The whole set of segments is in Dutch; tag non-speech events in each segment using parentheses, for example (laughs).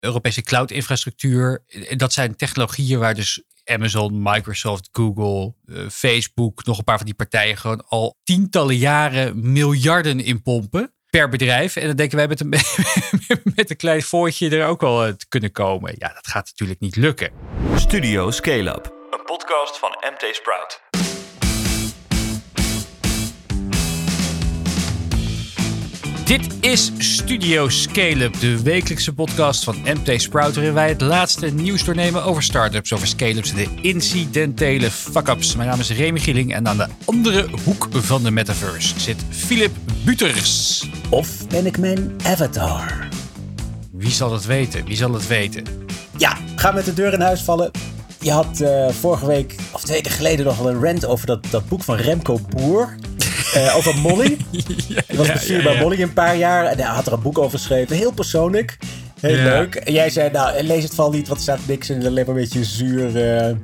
Europese cloud-infrastructuur. Dat zijn technologieën waar dus Amazon, Microsoft, Google, eh, Facebook, nog een paar van die partijen gewoon al tientallen jaren miljarden in pompen per bedrijf. En dan denken wij met een, (laughs) met een klein voortje er ook wel te kunnen komen. Ja, dat gaat natuurlijk niet lukken. Studio Scale Up, een podcast van MT Sprout. Dit is Studio Scale-up, de wekelijkse podcast van MT Sprout, waarin wij het laatste nieuws doornemen over startups, over scale-ups en de incidentele fuck-ups. Mijn naam is Remy Gieling en aan de andere hoek van de metaverse zit Philip Buters. Of ben ik mijn avatar? Wie zal het weten? Wie zal het weten? Ja, ga met de deur in huis vallen. Je had uh, vorige week, of twee weken geleden, nog wel een rant over dat, dat boek van Remco Boer. Uh, over Molly. (laughs) ja, ik was bestuurder bij Molly een paar jaar. En hij had er een boek over geschreven. Heel persoonlijk. Heel leuk. En jij zei, nou, lees het vooral niet, want er staat niks in. Alleen maar een beetje zuur, uh,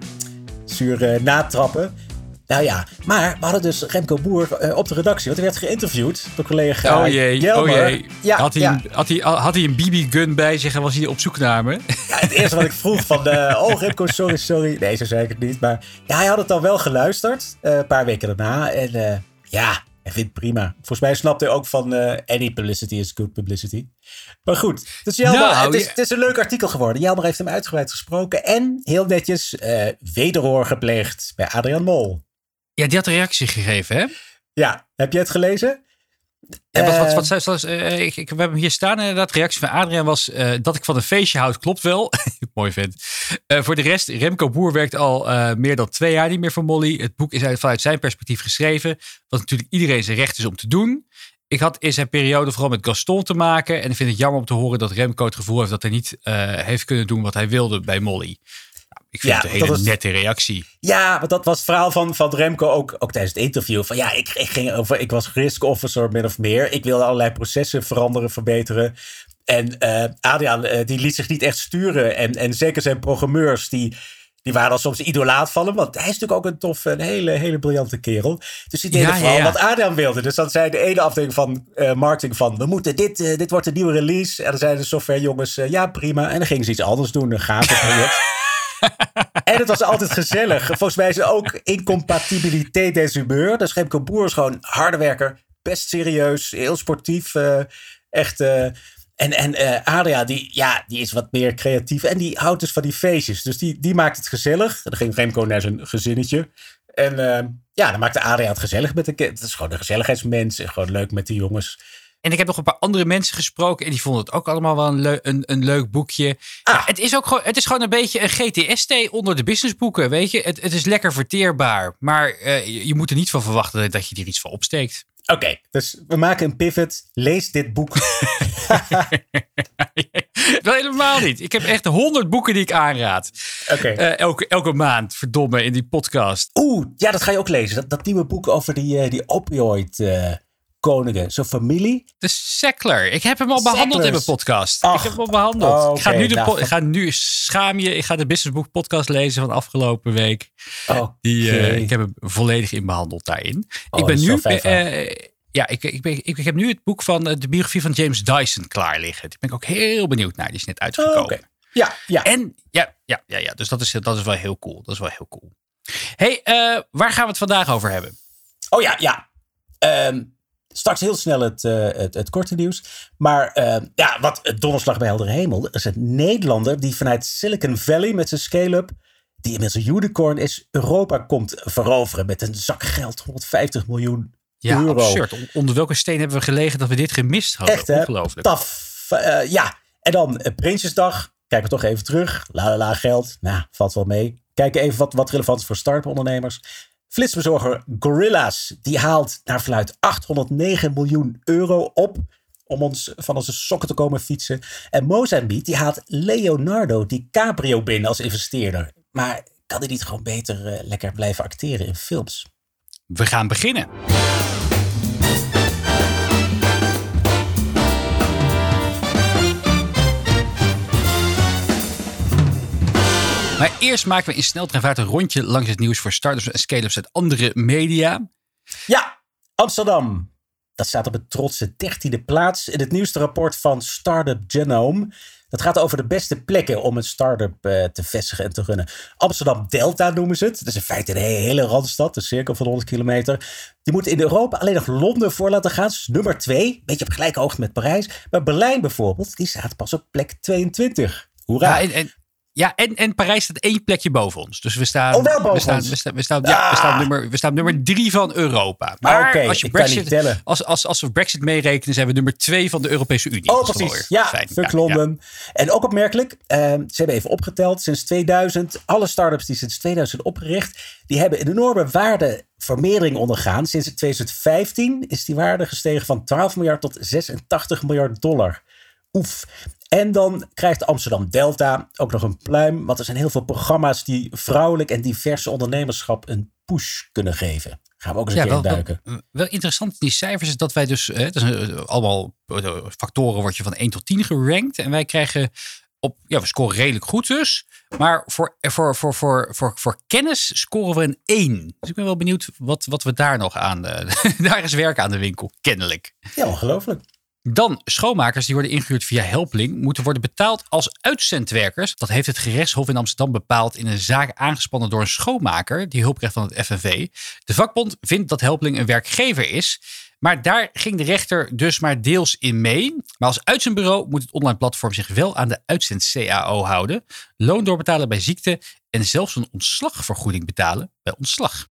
zuur uh, natrappen. Nou ja, maar we hadden dus Remco Boer op de redactie. Want hij werd geïnterviewd door collega Oh jee, Jelmer. oh jee. Ja, had, hij ja. een, had, hij, had hij een BB-gun bij zich en was hij op zoek naar me? Ja, het eerste wat ik vroeg van, oh Remco, sorry, sorry. Nee, zo zei ik het niet. Maar ja, hij had het dan wel geluisterd, een paar weken daarna. En ja, hij vindt het prima. Volgens mij snapt hij ook van uh, any publicity is good publicity. Maar goed, dus Jelmer, nou, het, is, het, is, een leuk artikel geworden. Jelmer heeft hem uitgebreid gesproken en heel netjes uh, wederhoor gepleegd bij Adrian Mol. Ja, die had een reactie gegeven, hè? Ja, heb je het gelezen? Wat, wat, wat, zoals, uh, ik, ik, we hebben hem hier staan. Inderdaad, de reactie van Adriaan was uh, dat ik van een feestje houd. Klopt wel. (laughs) Mooi vind. Uh, voor de rest, Remco Boer werkt al meer dan twee jaar niet meer voor Molly. Het boek is vanuit zijn perspectief geschreven. Wat natuurlijk iedereen zijn recht is om te doen. Ik had in zijn periode vooral met Gaston te maken. En ik vind het jammer om te horen dat Remco het gevoel heeft dat hij niet heeft kunnen doen wat hij wilde bij Molly. Ik vind ja, het een hele was, nette reactie. Ja, want dat was het verhaal van, van Remco ook, ook tijdens het interview. Van ja, ik, ik, ging over, ik was risk officer min of meer. Ik wilde allerlei processen veranderen, verbeteren. En uh, Adriaan, uh, die liet zich niet echt sturen. En, en zeker zijn programmeurs, die, die waren dan soms idolaat van hem. Want hij is natuurlijk ook een toffe, een hele, hele briljante kerel. Dus die deden ja, vooral ja, ja. wat Adriaan wilde. Dus dan zei de ene afdeling van uh, marketing van... we moeten dit, dit wordt een nieuwe release. En dan zeiden de software jongens, ja prima. En dan gingen ze iets anders doen, een gaaf project. (laughs) en het was altijd gezellig. Volgens mij is ook incompatibiliteit des humeur. Dus Remco Boer is gewoon harde werker. Best serieus, heel sportief. Uh, echt... Uh, en, en uh, Adria, die, ja, die is wat meer creatief. En die houdt dus van die feestjes. Dus die, die maakt het gezellig. Dan ging Remco naar zijn gezinnetje. En ja, dan maakte Adria het gezellig met de Het is gewoon een gezelligheidsmens. En gewoon leuk met de jongens. En ik heb nog een paar andere mensen gesproken. En die vonden het ook allemaal wel een, een, een leuk boekje. Ah. Ja, het, is ook gewoon, het is gewoon een beetje een GTST onder de businessboeken. Weet je, het, het is lekker verteerbaar. Maar uh, je, je moet er niet van verwachten dat je er iets van opsteekt. Oké, okay, dus we maken een pivot. Lees dit boek. (laughs) (laughs) Wel helemaal niet. Ik heb echt honderd boeken die ik aanraad. Okay. Uh, elke, elke maand, verdomme, in die podcast. Oeh, ja, dat ga je ook lezen. Dat, dat nieuwe boek over die, uh, die opioid... Koningen, zijn familie. De Sackler. Ik heb hem al behandeld in mijn podcast. ik heb hem al behandeld. Oh, okay. ik, ga nu de nou, ik ga nu, schaam je, ik ga de Businessbook podcast lezen van afgelopen week. Die, uh, ik heb hem volledig in behandeld daarin. Oh, ik ben nu... Uh, ja, ik, ik, ben, ik, heb nu het boek van de biografie van James Dyson klaar liggen. Die ben ik ook heel benieuwd naar. Die is net uitgekomen. Oh, okay. Ja, ja. En ja, ja, ja, ja. Dus dat is, dat is wel heel cool. Dat is wel heel cool. hey, uh, waar gaan we het vandaag over hebben? Oh ja, ja. Um, Straks heel snel het, uh, het, het, korte nieuws. Maar uh, ja, wat donderslag bij heldere hemel. Is een Nederlander die vanuit Silicon Valley met zijn scale-up, die inmiddels een unicorn is, Europa komt veroveren met een zak geld, 150 miljoen ja, euro. absurd. Onder welke steen hebben we gelegen dat we dit gemist hadden? Echt, hè? Ongelooflijk. Taf. Uh, ja, en dan Prinsjesdag. Kijken we toch even terug. La la la geld. Nou, valt wel mee. Kijken even wat, wat relevant is voor start-up ondernemers. Flitsbezorger Gorilla's die haalt naar verluid 809 miljoen euro op om ons van onze sokken te komen fietsen. En Mozambique die haalt Leonardo DiCaprio binnen als investeerder. Maar kan hij niet gewoon beter uh, lekker blijven acteren in films? We gaan beginnen. Maar eerst maken we in sneltreinvaart een rondje langs het nieuws voor startups en scale-ups uit andere media. Ja, Amsterdam. Dat staat op het trotse dertiende plaats in het nieuwste rapport van Startup Genome. Dat gaat over de beste plekken om een start-up eh, te vestigen en te runnen. Amsterdam Delta noemen ze het. Dat is in feite een hele randstad, een cirkel van 100 kilometer. Die moet in Europa alleen nog Londen voor laten gaan. Dus nummer 2, beetje op gelijke hoogte met Parijs. Maar Berlijn bijvoorbeeld, die staat pas op plek 22. Hoera. Ja, en, ja, en, en Parijs staat één plekje boven ons. Dus we staan, oh, wel boven we staan, ons. we staan, we staan, ja, we staan, nummer, we staan nummer drie van Europa. Maar als, je Brexit, als, als, als we Brexit meerekenen, zijn we nummer twee van de Europese Unie. Oh, precies. Ja, fijn. Ja. En ook opmerkelijk, eh, ze hebben even opgeteld. Sinds 2000, alle startups die sinds 2000 opgericht, die hebben een enorme waardevermeerdering ondergaan. Sinds 2015 is die waarde gestegen van 12 miljard tot 86 miljard dollar. Oef. En dan krijgt Amsterdam Delta ook nog een pluim. Want er zijn heel veel programma's die vrouwelijk en diverse ondernemerschap een push kunnen geven. Gaan we ook eens een keer wel, induiken. wel, wel interessant in die cijfers is dat wij dus, hè, het is eh, allemaal eh, factoren word je van 1 tot 10 gerankt. En wij krijgen op, ja, we scoren redelijk goed dus. Maar voor, voor, voor, voor, voor, voor kennis scoren we een 1. Dus ik ben wel benieuwd wat, wat we daar nog aan, eh, (laughs) daar is werk aan de winkel, kennelijk. Ja, ongelooflijk. Dan schoonmakers die worden ingehuurd via Helpling moeten worden betaald als uitzendwerkers. Dat heeft het gerechtshof in Amsterdam bepaald in een zaak aangespannen door een schoonmaker die hulp van het FNV. De vakbond vindt dat Helpling een werkgever is. Maar daar ging de rechter dus maar deels in mee. Maar als uitzendbureau moet het online platform zich wel aan de uitzend-CAO houden. Loon doorbetalen bij ziekte en zelfs een ontslagvergoeding betalen bij ontslag.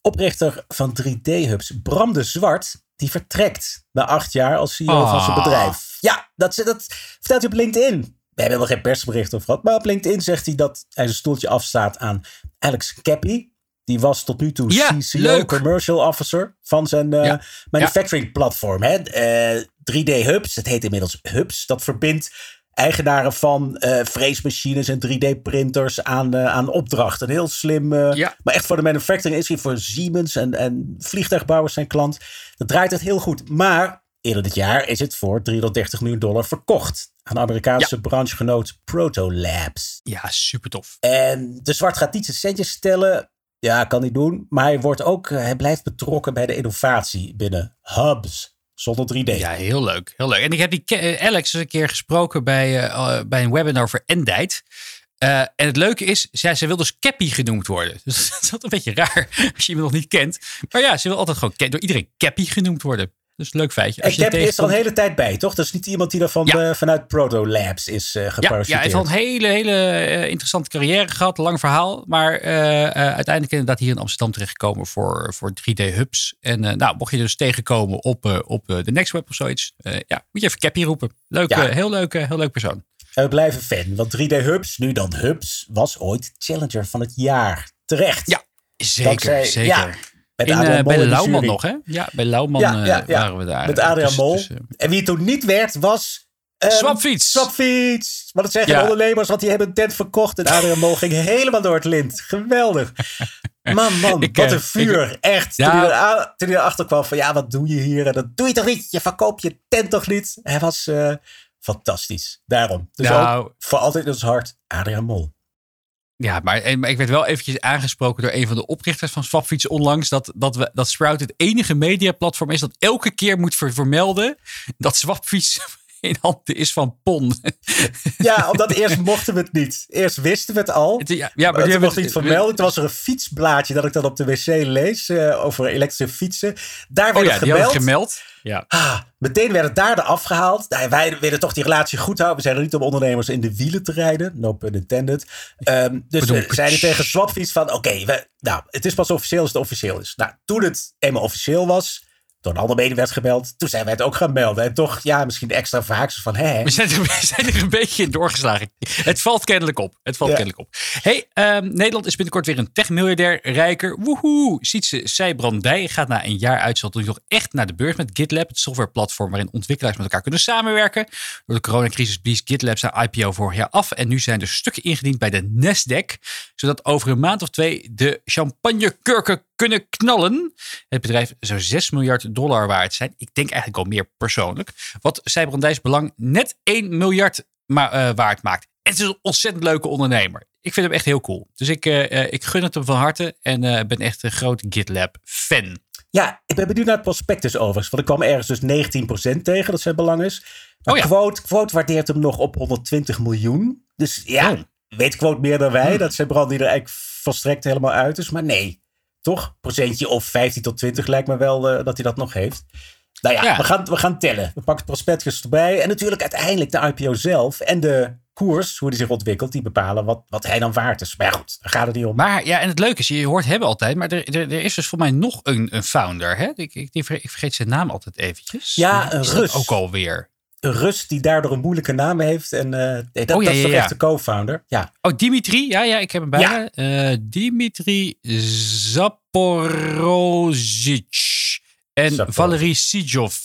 Oprichter van 3D-hubs, Bram de Zwart, die vertrekt na acht jaar als CEO van zijn Ah. bedrijf. Ja, dat, dat vertelt hij op LinkedIn. We hebben nog geen persbericht over gehad. Maar op LinkedIn zegt hij dat hij zijn stoeltje afstaat aan Alex Cappy. Die was tot nu toe Ja, CCO, leuk. Commercial Officer van zijn eh, manufacturing platform. Hè? Eh, 3D Hubs, het heet inmiddels Hubs. Dat verbindt eigenaren van eh freesmachines en 3D-printers aan, eh, aan opdrachten. Een heel slim, eh, Ja. maar echt voor de manufacturing is hij voor Siemens en, en vliegtuigbouwers zijn klant. Dat draait het heel goed. Maar eerder dit jaar is het voor 330 miljoen dollar verkocht aan Amerikaanse branchegenoot Proto Labs. Ja, super tof. En de Zwart gaat niet zijn centjes stellen. Ja, kan hij doen. Maar hij, wordt ook, hij blijft betrokken bij de innovatie binnen hubs. Zonder 3D. Ja, heel leuk. Heel leuk. En ik heb die eh, Alex eens een keer gesproken bij, eh, bij een webinar over Endite. Eh, en het leuke is, zij, wil dus Cappy genoemd worden. (laughs) Dus dat is altijd een beetje raar als je iemand nog niet kent. Maar ja, ze wil altijd gewoon door iedereen Cappy genoemd worden. Dus een leuk feitje. En Als je Cap is er al een hele tijd bij, toch? Dat is niet iemand die er van, Ja. vanuit Proto Labs is eh ja, hij heeft al een hele, hele eh, interessante carrière gehad. Lang verhaal. Maar eh, uiteindelijk inderdaad hier in Amsterdam terechtgekomen voor, voor 3D-hubs. En nou, mocht je dus tegenkomen op, op de Next Web of zoiets. ja, moet je even Cappy roepen. Leuk, Ja. heel leuk, heel leuk persoon. En we blijven fan, want 3D Hubs, nu dan Hubs, was ooit Challenger van het jaar. Terecht. Ja, zeker, Dankzij- zeker. ja, met In, Adriaan eh, bij Lauwman nog, hè? Ja, bij Lauwman Ja, ja, eh, ja. waren we daar. Met eh, Adriaan tussen- Mol. tussen- En wie het toen niet werd, was... ehm, Swapfiets. Swapfiets. Maar dat zeggen Ja. ondernemers, want die hebben een tent verkocht. En Adriaan Mol ging helemaal door het lint. Geweldig. Man, man, (laughs) Ik, wat eh, een vuur. Echt. Toen, hij toen hij erachter kwam van, ja, wat doe je hier? En dat doe je toch niet? Je verkoopt je tent toch niet? Hij was eh, fantastisch. Daarom. Dus Nou. ook voor altijd in ons hart, Adriaan Mol. Ja, maar, ik werd wel eventjes aangesproken door een van de oprichters van Swapfiets onlangs. Dat, dat, we, dat Sprout het enige mediaplatform is dat elke keer moet ver- vermelden dat Swapfiets in handen is van PON. Ja, omdat eerst mochten we het niet. Eerst wisten we het al. Ja, ja, maar toen mocht niet vermelden. Toen was er een fietsblaadje dat ik dan op de wc lees eh, over elektrische fietsen. Daar werd Oh ja, gemeld. gemeld. Ja. Ah, meteen werd het daar eraf gehaald. Nou, wij willen toch die relatie goed houden. We zijn er niet om ondernemers in de wielen te rijden. No pun intended. Ehm, dus we Bedoel- zeiden tegen Swapfiets van... Oké, we- nou, het is pas officieel als het officieel is. Nou, toen het eenmaal officieel was... Door een ander mede werd gebeld. Toen zijn wij het ook gaan melden. En toch, ja, misschien extra vaak. Van, hè? We zijn, er, (laughs) we zijn er een beetje in doorgeslagen. Het valt kennelijk op. Het valt Ja. kennelijk op. Hey, ehm, Nederland is binnenkort weer een techmiljardair rijker. Woehoe. Sietse Sijbrandij gaat na een jaar uitstel nu nog echt naar de beurs met GitLab. Het softwareplatform waarin ontwikkelaars met elkaar kunnen samenwerken. Door de coronacrisis blies GitLab zijn IPO vorig jaar af. En nu zijn er stukken ingediend bij de Nasdaq. Zodat over een maand of twee de champagnekurken kunnen knallen. Het bedrijf zou 6 miljard dollar waard zijn. Ik denk eigenlijk al meer persoonlijk. Wat Sijbrandijs belang net 1 miljard ma- eh, waard maakt. En het is een ontzettend leuke ondernemer. Ik vind hem echt heel cool. Dus ik, eh, eh, ik gun het hem van harte. En ben echt een groot GitLab fan. Ja, ik ben benieuwd naar het prospectus overigens. Want ik kwam ergens dus 19% tegen dat zijn belang is. Oh, ja. quote, quote waardeert hem nog op 120 miljoen. Dus ja, oh. weet Quote meer dan wij. Hmm. Dat zijn brand die er eigenlijk volstrekt helemaal uit is. Maar nee, toch? Procentje of 15 tot 20 lijkt me wel uh, dat hij dat nog heeft. Nou ja, We, gaan, we gaan tellen. We pakken het prospectus erbij. En natuurlijk uiteindelijk de IPO zelf. En de koers, hoe die zich ontwikkelt, die bepalen wat, wat hij dan waard is. Maar goed, daar gaat het niet om. Maar ja, en het leuke is, je hoort hebben altijd, maar er, er, er is dus voor mij nog een, een founder. Hè? Ik, ik, ik vergeet zijn naam altijd eventjes. Ja, een Rus. Ook alweer. Een Rus die daardoor een moeilijke naam heeft. En uh, dat, oh, ja, dat is toch echt de co-founder. Ja. Oh, Dimitri. Ja, ja, ik heb hem bij uh, Dimitri Zaporozic. En Valerie Valery Sijov.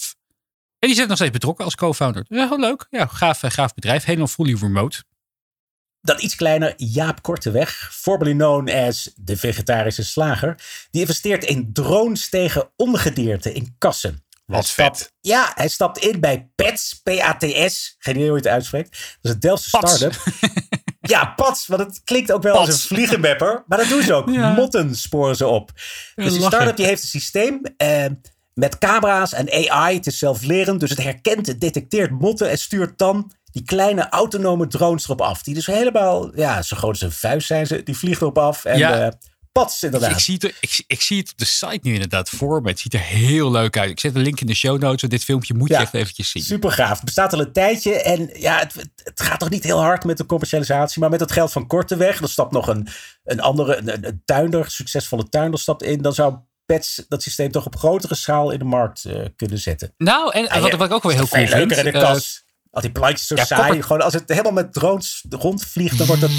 En die zit nog steeds betrokken als co-founder. Ja, heel leuk. Ja, gaaf, eh, gaaf bedrijf. Helemaal fully remote. Dan iets kleiner Jaap Korteweg, formerly known as de vegetarische slager. Die investeert in drones tegen ongedierte in kassen. Wat vet. Ja, hij stapt in bij Pets, P-A-T-S. Geen idee hoe je het uitspreekt. Dat is een Delftse start-up. ja, Pats, want het klinkt ook wel als een vliegenmapper. Maar dat doen ze ook. (laughs) Motten sporen ze op. Dus die start-up die heeft een systeem. Uh, met camera's en AI. Het is zelflerend, dus het herkent, het detecteert motten en stuurt dan die kleine autonome drones erop af. Die dus helemaal, ja, zo groot als een vuist zijn ze. Die vliegen erop af en ja. Uh, pats inderdaad. Ik zie, het, ik, ik, zie het op de site nu inderdaad voor me. Het ziet er heel leuk uit. Ik zet een link in de show notes. Dit filmpje moet je echt eventjes zien. Super gaaf. Het bestaat al een tijdje. En ja, het, het, gaat toch niet heel hard met de commercialisatie. Maar met het geld van Korteweg. Dan stapt nog een, een andere, een, een tuinder, succesvolle tuinder stapt in. Dan zou dat systeem toch op grotere schaal in de markt uh, kunnen zetten. Nou, en ah, wat, wat ik ook wel heel cool vind. in de eh. Al die plantjes zo saai. Gewoon als het helemaal met drones rondvliegt, dan wordt het...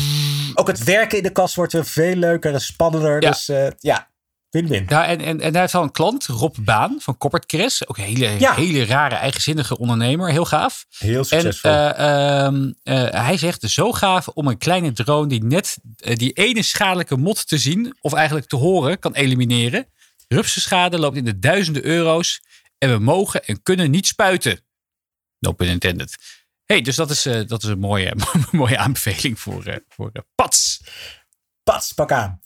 Ook het werken in de kast wordt weer veel leuker en spannender. Dus uh, ja, Win-win. Ja, en, en, en hij heeft al een klant, Rob Baan van Koppert Chris. Ook een hele, hele rare, eigenzinnige ondernemer. Heel gaaf. Heel succesvol. En, uh, uh, hij zegt, zo gaaf om een kleine drone die net die ene schadelijke mot te zien, of eigenlijk te horen, kan elimineren. Rupsenschade loopt in de duizenden euro's en we mogen en kunnen niet spuiten. No pun intended. hey, dus dat is, uh, dat is een mooie, (laughs) mooie aanbeveling voor, uh, voor uh, Pats. Pats, pak aan.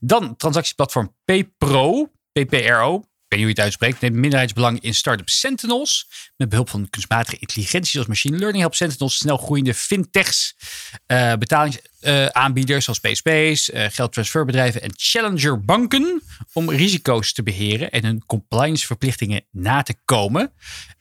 Dan transactieplatform PPRO, PPRO, weet niet hoe je het uitspreekt, neemt minderheidsbelang in start-up Sentinels. Met behulp van kunstmatige intelligentie zoals machine learning helpt Sentinels snel groeiende fintechs, betalingsaanbieders zoals uh, geldtransferbedrijven en challenger banken om risico's te beheren en hun compliance verplichtingen na te komen.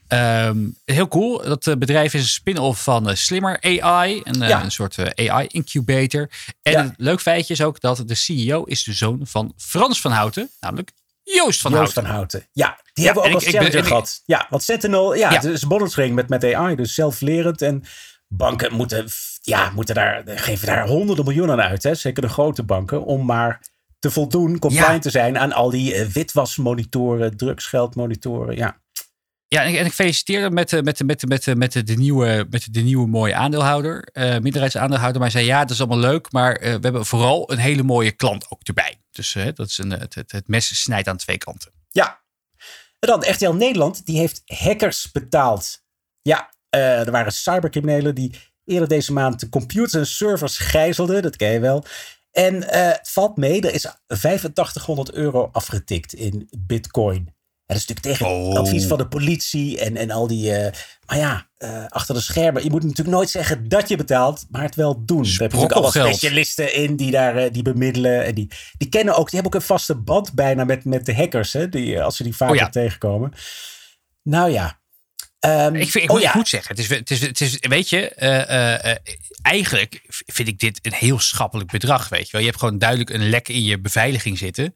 Um, heel cool. Dat uh, bedrijf is een spin-off van uh, Slimmer AI. Een, uh, een soort AI-incubator. En ja. een leuk feitje is ook dat de CEO is de zoon van Frans van Houten. Namelijk Joost van Joost Houten. van Houten. Ja, die hebben we ook als challenger gehad. Ja, want Sentinel, ja, ja. het is monitoring met, met AI. Dus zelflerend. En banken moeten, ja, moeten daar, geven daar honderden miljoenen aan uit. Hè? Zeker de grote banken. Om maar te voldoen, compliant te zijn aan al die witwasmonitoren, drugsgeldmonitoren. Ja. Ja, en ik feliciteer hem met, met, met, met, met, de, nieuwe, met de nieuwe mooie aandeelhouder, uh, minderheidsaandeelhouder. Maar hij zei ja, dat is allemaal leuk, maar uh, we hebben vooral een hele mooie klant ook erbij. Dus dat is een, het, het, het mes snijdt aan twee kanten. Ja. En dan RTL Nederland, die heeft hackers betaald. Ja, er waren cybercriminelen die eerder deze maand de computers en servers gijzelden. Dat ken je wel. En het valt mee, er is 8500 euro afgetikt in bitcoin dat is natuurlijk tegen het advies oh. van de politie en, en al die. Uh, maar ja, uh, achter de schermen. Je moet natuurlijk nooit zeggen dat je betaalt, maar het wel doen. Er hebben ook allemaal specialisten in die daar uh, die bemiddelen. En die, die kennen ook, die hebben ook een vaste band bijna met, met de hackers, hè, die, als ze die vaker oh tegenkomen. Nou ja. Um, ik, vind, ik, oh, ja. moet zeggen, het is, het is, het is weet je, eigenlijk vind ik dit een heel schappelijk bedrag. Weet je wel, je hebt gewoon duidelijk een lek in je beveiliging zitten.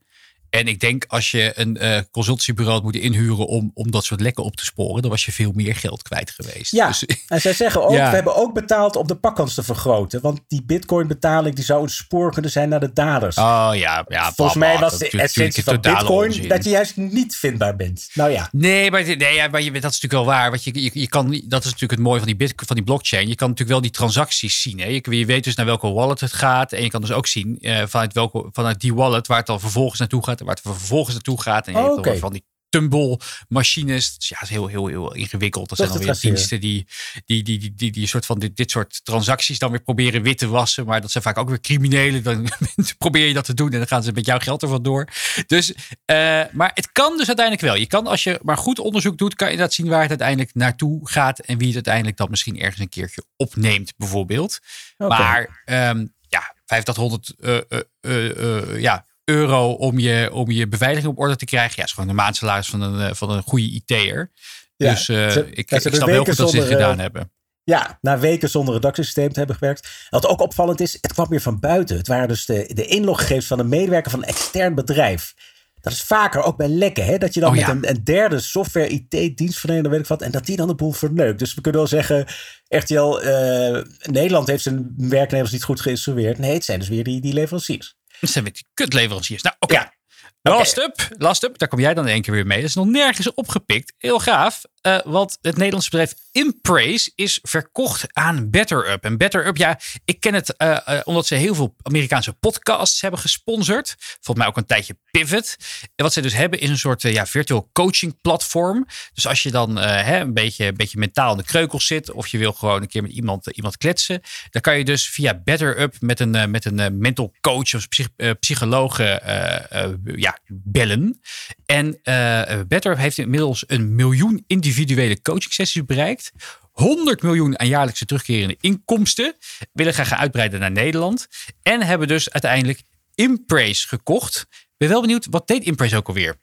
En ik denk als je een uh, consultancybureau had moeten inhuren om, om dat soort lekken op te sporen, dan was je veel meer geld kwijt geweest. Ja, dus, (laughs) en zij zeggen ook, we hebben ook betaald om de pakkans te vergroten. Want die bitcoin betaling die zou een spoor kunnen zijn naar de daders. Oh ja, ja Volgens mij was de essentie van bitcoin dat je juist niet vindbaar bent. Nou ja. Nee, maar, nee, ja, maar je, dat is natuurlijk wel waar. Want je, je, je kan, dat is natuurlijk het mooie van die, bitcoin, van die blockchain. Je kan natuurlijk wel die transacties zien. Hè? Je, je weet dus naar welke wallet het gaat. En je kan dus ook zien uh, vanuit, welke, vanuit die wallet waar het dan vervolgens naartoe gaat waar het vervolgens naartoe gaat. En je oh, hebt van die tumble-machines. Dus ja, het is heel, heel, heel ingewikkeld. Dat, zijn dan weer diensten die, die, die, die, die, die soort van dit, dit soort transacties dan weer proberen wit te wassen. Maar dat zijn vaak ook weer criminelen. Dan (laughs) probeer je dat te doen en dan gaan ze met jouw geld ervan door. Dus, uh, maar het kan dus uiteindelijk wel. Je kan, als je maar goed onderzoek doet, kan je dat zien waar het uiteindelijk naartoe gaat. En wie het uiteindelijk dan misschien ergens een keertje opneemt, bijvoorbeeld. Maar um, ja, 8500 uh, uh, ja, euro om je, om je beveiliging op orde te krijgen. Ja, is gewoon de maandsalaris van een, eh, van een goede IT'er. Ja, dus uh, ik, ik snap heel goed dat ze dit gedaan hebben. Ja, na weken zonder redactiesysteem te hebben gewerkt. Wat ook opvallend is, het kwam weer van buiten. Het waren dus de, de inloggegevens van een medewerker van een extern bedrijf. Dat is vaker ook bij lekken, hè? dat je dan oh, met een, een, derde software IT-dienstverlener, weet ik wat, en dat die dan de boel verneukt. Dus we kunnen wel zeggen, RTL uh, Nederland heeft zijn werknemers niet goed geïnstrueerd. Nee, het zijn dus weer die, die leveranciers. Zijn weer die kutleveranciers. Nou, oké. Last up, last up, daar kom jij dan één keer weer mee. Dat is nog nergens opgepikt. Heel gaaf. Uh, want het Nederlandse bedrijf Impraise is verkocht aan BetterUp. En BetterUp, ja, ik ken het uh, uh, omdat ze heel veel Amerikaanse podcasts hebben gesponsord. Volgens mij ook een tijdje Pivot. En wat ze dus hebben is een soort ja, virtual coaching platform. Dus als je dan hè, een, beetje, een beetje mentaal in de kreukels zit. Of je wil gewoon een keer met iemand, iemand kletsen. Dan kan je dus via BetterUp met een, met een mental coach of psych, psycholoog ja, bellen. En BetterUp heeft inmiddels een miljoen individuele coaching sessies bereikt. 100 miljoen aan jaarlijkse terugkerende inkomsten. Willen graag gaan uitbreiden naar Nederland. En hebben dus uiteindelijk Impraise gekocht. Ben wel benieuwd, wat deed Impraise ook alweer?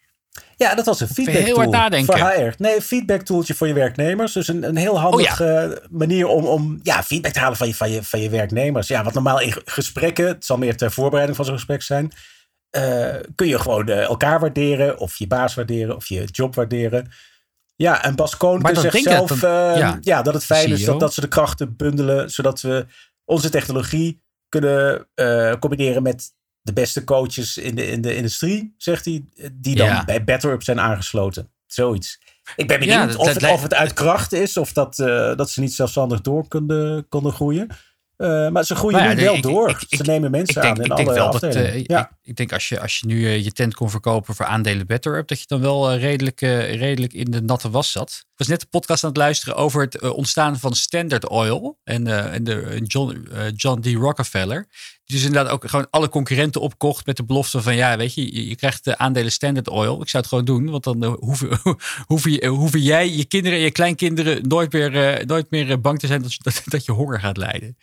Ja, dat was een feedback heel tool nadenken. voor HR. Nee, feedback tooltje voor je werknemers. Dus een, een heel handige oh manier om, om ja, feedback te halen van je, van, je, van je werknemers. Ja, wat normaal in gesprekken, het zal meer ter voorbereiding van zo'n gesprek zijn. Uh, kun je gewoon uh, elkaar waarderen, of je baas waarderen, of je job waarderen. Ja, en Bas Koon zegt zelf uh, ja. dat het fijn is dat, dat ze de krachten bundelen, zodat we onze technologie kunnen combineren met de beste coaches in de, in de industrie, zegt hij, die dan ja. bij BetterUp zijn aangesloten. Zoiets. Ik ben benieuwd of, het, of het uit kracht is of dat, dat ze niet zelfstandig door konden, konden groeien. Uh, maar ze groeien nou ja, nu wel door. Ik, ze nemen mensen aan in ik denk wel dat, uh, ja. ik, denk als je, als je nu uh, je tent kon verkopen voor aandelen Better Up, dat je dan wel redelijk, redelijk in de natte was zat. Ik was net de podcast aan het luisteren over het ontstaan van Standard Oil en, en de John, John D. Rockefeller dus inderdaad ook gewoon alle concurrenten opkocht met de belofte van ja, weet je, je, krijgt de aandelen Standard Oil. Ik zou het gewoon doen, want dan hoeven, hoeven, (laughs) hoeven, jij, je kinderen en je kleinkinderen nooit meer, uh, nooit meer eh, bang te zijn dat, (laughs) dat, dat, je honger gaat lijden.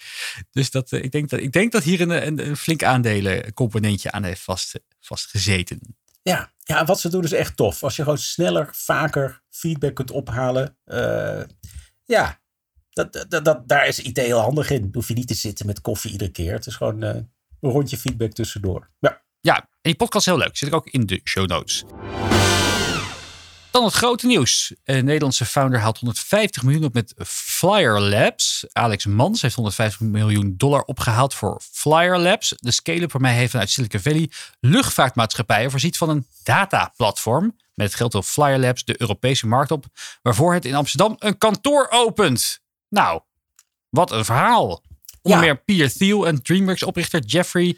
Dus dat, ik, denk dat, ik denk dat hier een, een, een flink aandelencomponentje aan heeft vast, vastgezeten. Ja, ja, wat ze doen is echt tof. Als je gewoon sneller, vaker feedback kunt ophalen. ja, dat, dat, daar is IT heel handig in. Hoef je niet te zitten met koffie iedere keer. Het is gewoon uh, een rondje feedback tussendoor. Ja. ja, en die podcast is heel leuk. Zit ik ook in de show notes. Dan het grote nieuws. Een Nederlandse founder haalt 150 miljoen op met Flyer Labs. Alex Mans heeft 150 miljoen dollar opgehaald voor Flyer Labs. De scale-up waarmee hij vanuit Silicon Valley luchtvaartmaatschappijen voorziet van een dataplatform. Met het geld wil Flyer Labs de Europese markt op, waarvoor het in Amsterdam een kantoor opent. Nou, wat een verhaal. Onder meer Peter Thiel en DreamWorks oprichter Jeffrey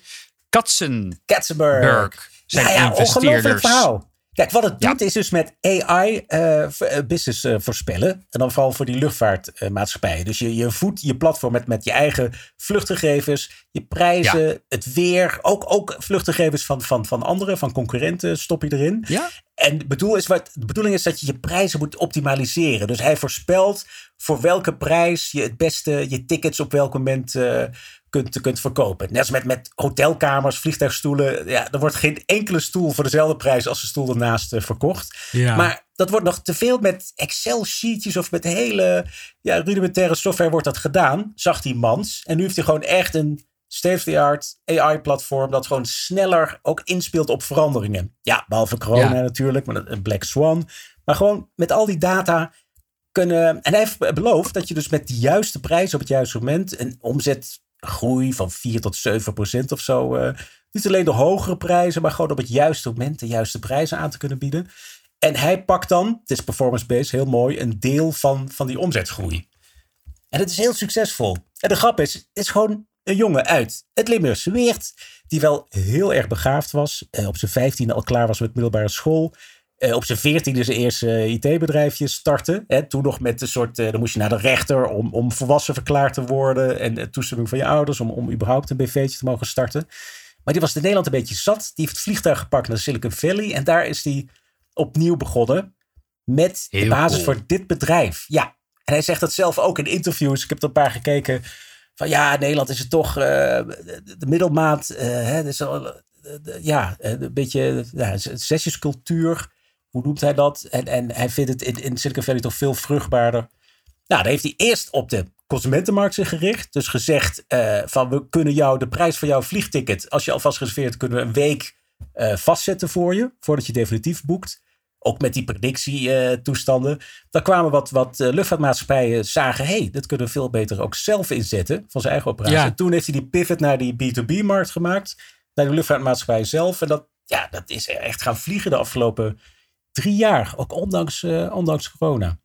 Katzenberg, Katzenberg. zijn ja, investeerders. Kijk, wat het doet is dus met AI uh, eh, eh, business uh, voorspellen. En dan vooral voor die luchtvaartmaatschappijen. dus je, je voedt je platform met, met je eigen vluchtgegevens, je prijzen, het weer. Ook, ook vluchtgegevens van, van, van anderen, van concurrenten stop je erin. Ja. En bedoel is wat, de bedoeling is dat je je prijzen moet optimaliseren. Dus hij voorspelt voor welke prijs je het beste je tickets op welk moment kunt, kunt verkopen. Net als met, met hotelkamers, vliegtuigstoelen. Ja, er wordt geen enkele stoel voor dezelfde prijs als de stoel ernaast uh, verkocht. Ja. Maar dat wordt nog te veel met Excel-sheetjes of met hele ja, rudimentaire software wordt dat gedaan. Zag die mans. En nu heeft hij gewoon echt een state-of-the-art AI-platform dat gewoon sneller ook inspeelt op veranderingen. Ja, behalve corona natuurlijk, maar een Black Swan. Maar gewoon met al die data kunnen. En hij heeft beloofd dat je dus met de juiste prijs op het juiste moment een omzetgroei van 4 tot 7 procent of zo. Uh, niet alleen de hogere prijzen, maar gewoon op het juiste moment de juiste prijzen aan te kunnen bieden. En hij pakt dan, het is performance-based, heel mooi, een deel van, van die omzetgroei. En het is heel succesvol. En de grap is, het is gewoon een jongen uit het Limburgse Weert. Die wel heel erg begaafd was. Eh, op zijn vijftiende al klaar was met middelbare school. Uh, op zijn veertiende zijn eerste IT-bedrijfje starten. Hè, toen nog met een soort, dan moest je naar de rechter om, om volwassen verklaard te worden. En toestemming van je ouders om, om überhaupt een BV'tje te mogen starten. Maar die was in Nederland een beetje zat. Die heeft het vliegtuig gepakt naar Silicon Valley. En daar is hij opnieuw begonnen met de basis voor dit bedrijf. Ja, en hij zegt dat zelf ook in interviews. Ik heb er een paar gekeken. Van ja, Nederland is het toch uh, de, middelmaat. Uh, hè, dus ja, een beetje ja, sessiescultuur. Hoe noemt hij dat? En, en hij vindt het in, in Silicon Valley toch veel vruchtbaarder. Nou, dan heeft hij eerst op de consumentenmarkt zich gericht. Dus gezegd uh, van we kunnen jou de prijs van jouw vliegticket, als je alvast gereserveerd, kunnen we een week uh, vastzetten voor je, voordat je definitief boekt. Ook met die predictietoestanden. Uh, dan kwamen wat, wat luchtvaartmaatschappijen zagen, hey, dat kunnen we veel beter ook zelf inzetten van zijn eigen operatie. En toen heeft hij die pivot naar die B2B-markt gemaakt, naar de luchtvaartmaatschappij zelf. En dat, ja, dat is echt gaan vliegen de afgelopen drie jaar, ook ondanks, ondanks corona.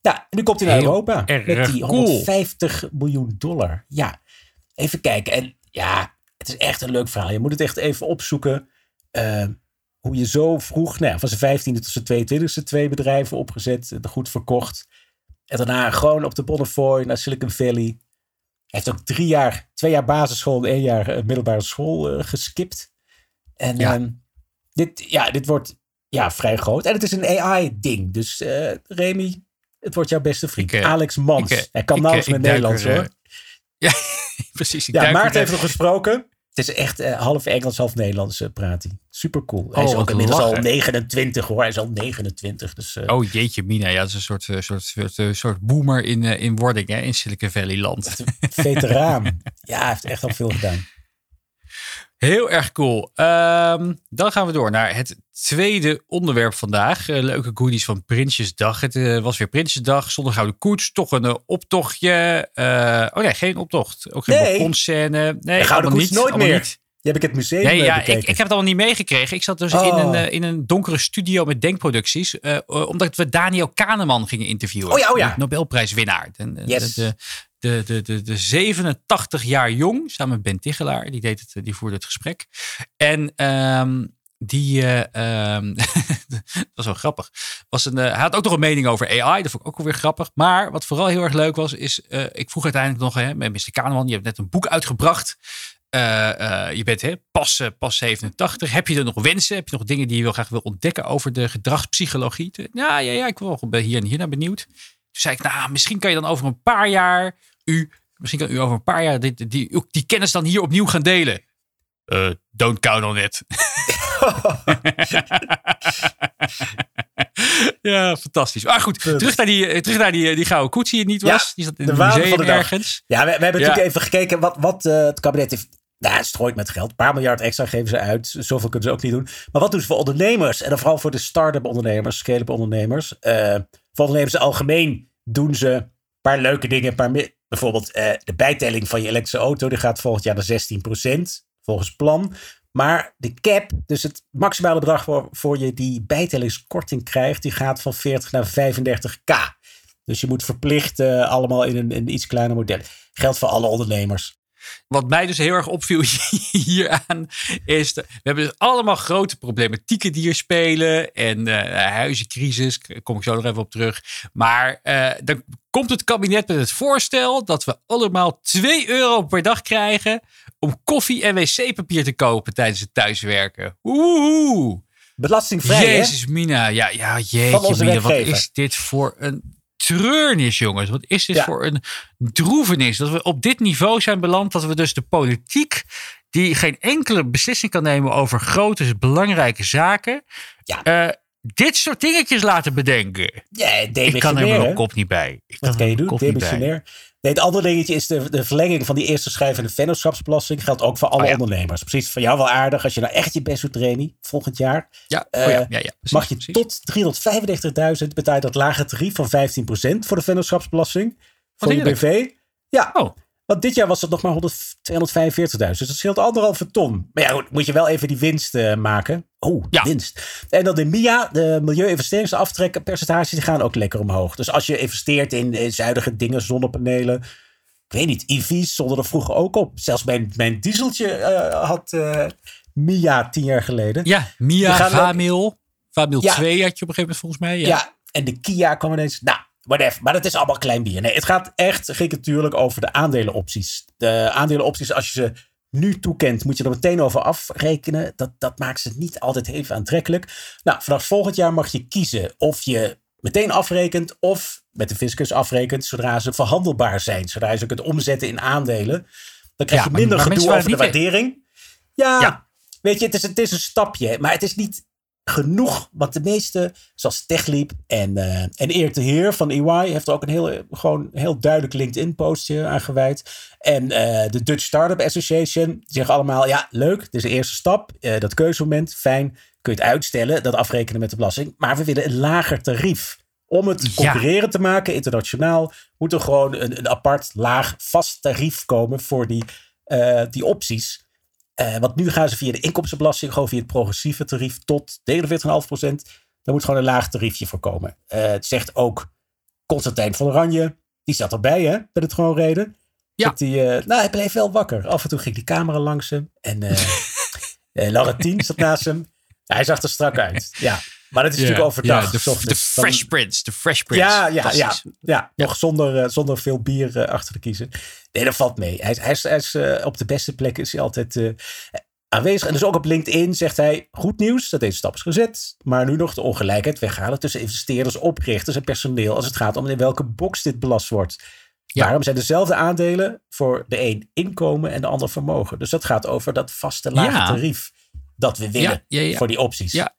Ja, en nu komt hij naar Europa. Met die 150 miljoen dollar. Ja, even kijken. En ja, het is echt een leuk verhaal. Je moet het echt even opzoeken. Uh, hoe je zo vroeg, nou ja, van zijn 15e tot zijn 22e, twee bedrijven opgezet, goed verkocht. En daarna gewoon op de Bonnefoy naar Silicon Valley. Hij heeft ook drie jaar, twee jaar basisschool en één jaar uh, middelbare school uh, geskipt. En ja. Uh, dit, ja, dit wordt ja, vrij groot. En het is een AI-ding. Dus Remy, het wordt jouw beste vriend. Ik, Alex Mans. Ik, Hij kan nauwelijks met Nederlands hoor. (laughs) Ja, precies. ja, Maarten heeft nog gesproken. Het is echt uh, half Engels, half Nederlands uh, praat hij. Super cool. Hij is oh, ook inmiddels al 29 hoor. Hij is al 29. Dus, uh, oh jeetje mina. Ja, dat is een soort, soort, soort, soort boomer in, in wording hè, in Silicon Valley land. Veteraan. (laughs) ja, hij heeft echt al veel gedaan. Heel erg cool. Um, dan gaan we door naar het tweede onderwerp vandaag. Uh, leuke goodies van Prinsjesdag. Het uh, was weer Prinsjesdag. Zonder gouden koets. Toch een uh, optochtje. oh nee, geen optocht. Ook geen nee. balkonscène. Nee, gouden koets niet, nooit meer. Niet. Je heb ik het museum nee, ja, ik, ik, heb het allemaal niet meegekregen. Ik zat dus oh. in, een, in een donkere studio met denkproducties. omdat we Daniel Kahneman gingen interviewen. Oh ja, oh ja. Nobelprijswinnaar. De, yes. de, de, de, de, de 87 jaar jong, samen met Ben Tichelaar, die, deed het, die voerde het gesprek. En um, die, uh, um, (laughs) dat was wel grappig. Was een, uh, hij had ook nog een mening over AI, dat vond ik ook alweer grappig. Maar wat vooral heel erg leuk was, is, ik vroeg uiteindelijk nog, hè, met Mr. Kahneman, je hebt net een boek uitgebracht. je bent hè, pas, pas 87. Heb je er nog wensen? Heb je nog dingen die je wel graag wil ontdekken over de gedragspsychologie? Ja, ja, ja, ik wil wel hier en hier naar benieuwd. Toen zei ik, nou, misschien kan je dan over een paar jaar u, misschien kan u over een paar jaar die, die, die kennis dan hier opnieuw gaan delen. Uh, don't count on it. (laughs) ja, fantastisch. Maar goed, terug naar die, terug naar die, die gouden koets die het niet was. die zat in de het museum ergens. Ja, we, we hebben natuurlijk even gekeken wat, wat uh, het kabinet heeft nou, het strooit met geld. Een paar miljard extra geven ze uit. Zoveel kunnen ze ook niet doen. Maar wat doen ze voor ondernemers? En dan vooral voor de start-up ondernemers, scale-up ondernemers. Uh, voor ondernemers algemeen doen ze een paar leuke dingen. Een paar Bijvoorbeeld uh, de bijtelling van je elektrische auto, die gaat volgend jaar naar 16%, volgens plan. Maar de cap, dus het maximale bedrag voor, voor je die bijtellingskorting krijgt, die gaat van 40 naar 35k. Dus je moet verplicht allemaal in een, een iets kleiner model. Geldt voor alle ondernemers. Wat mij dus heel erg opviel (laughs) hieraan is, we hebben dus allemaal grote problematieken die hier spelen en uh, huizencrisis, kom ik zo nog even op terug. Maar dan komt het kabinet met het voorstel dat we allemaal 2 euro per dag krijgen om koffie en wc-papier te kopen tijdens het thuiswerken. Oeh. Belastingvrij, Jezus, Mina. Ja, ja, jeetje, Mina. Wat is dit voor een treurnis, jongens. Wat is dit voor een droevenis dat we op dit niveau zijn beland. Dat we dus de politiek, die geen enkele beslissing kan nemen over grote, belangrijke zaken. Ja. Uh, dit soort dingetjes laten bedenken. Ja, ik kan er mijn kop niet bij. Ik Wat kan je doen? Demissionair. Nee, het andere dingetje is de, de verlenging van die eerste schrijvende vennootschapsbelasting. Geldt ook voor alle oh, ondernemers. Precies, voor jou wel aardig als je nou echt je best doet trainen volgend jaar. Ja, uh, ja, ja, ja mag je tot 395.000 betalen dat lage tarief van 15% voor de vennootschapsbelasting. Voor je BV. Ja, oh. Want dit jaar was het nog maar 245.000. Dus dat scheelt anderhalve ton. Maar ja, moet je wel even die winst uh, maken. Oh, ja. winst. En dan de MIA, de milieu-investeringsaftrek die gaan ook lekker omhoog. Dus als je investeert in, in zuidige dingen, zonnepanelen. Ik weet niet, EV's stonden er vroeger ook op. Zelfs mijn, mijn dieseltje uh, had uh, MIA tien jaar geleden. Ja, MIA, Gamil. Famil 2 had je op een gegeven moment volgens mij. Ja, ja en de Kia kwam ineens. Nou, whatever. Maar dat is allemaal klein bier. Nee, het gaat echt, ging natuurlijk over de aandelenopties. De aandelenopties, als je ze nu toekent, moet je er meteen over afrekenen. Dat, dat maakt ze niet altijd even aantrekkelijk. Nou, vanaf volgend jaar mag je kiezen of je meteen afrekent of met de fiscus afrekent zodra ze verhandelbaar zijn. Zodra je ze kunt omzetten in aandelen. Dan krijg je minder gedoe over de waardering. Ja, ja, weet je, het is, het is een stapje. Maar het is niet genoeg. Want de meeste, zoals TechLeap en, uh, en Erik de Heer van EY, heeft er ook een heel, gewoon heel duidelijk LinkedIn-postje aan gewijd. En uh, de Dutch Startup Association, die zeggen allemaal: ja, leuk, dit is de eerste stap. Uh, dat keuzemoment, fijn, kun je het uitstellen, dat afrekenen met de belasting. Maar we willen een lager tarief. Om het concurreren te maken internationaal, moet er gewoon een, een apart laag vast tarief komen voor die, die opties. Uh, want nu gaan ze via de inkomstenbelasting, gewoon via het progressieve tarief tot 49,5%. Daar moet gewoon een laag tariefje voor komen. Uh, het zegt ook Constantijn van Oranje. Die zat erbij, hè, bij het gewoon reden. Ja. Die, uh, nou, hij bleef wel wakker. Af en toe ging die camera langs hem. En (laughs) uh, Laurentien zat naast hem. hij zag er strak uit. Ja. Maar dat is natuurlijk overdag. de, de, Fresh Prince. De Fresh Prince. Ja, ja, ja, ja, Nog zonder, zonder veel bier achter te kiezen. Nee, dat valt mee. Hij, hij is, hij is uh, op de beste plek is hij altijd uh, aanwezig. En dus ook op LinkedIn zegt hij: Goed nieuws dat deze stap is gezet. Maar nu nog de ongelijkheid weghalen tussen investeerders, oprichters en personeel. als het gaat om in welke box dit belast wordt. Ja. Daarom zijn dezelfde aandelen voor de een inkomen en de ander vermogen. Dus dat gaat over dat vaste lage tarief dat we willen voor die opties. Ja.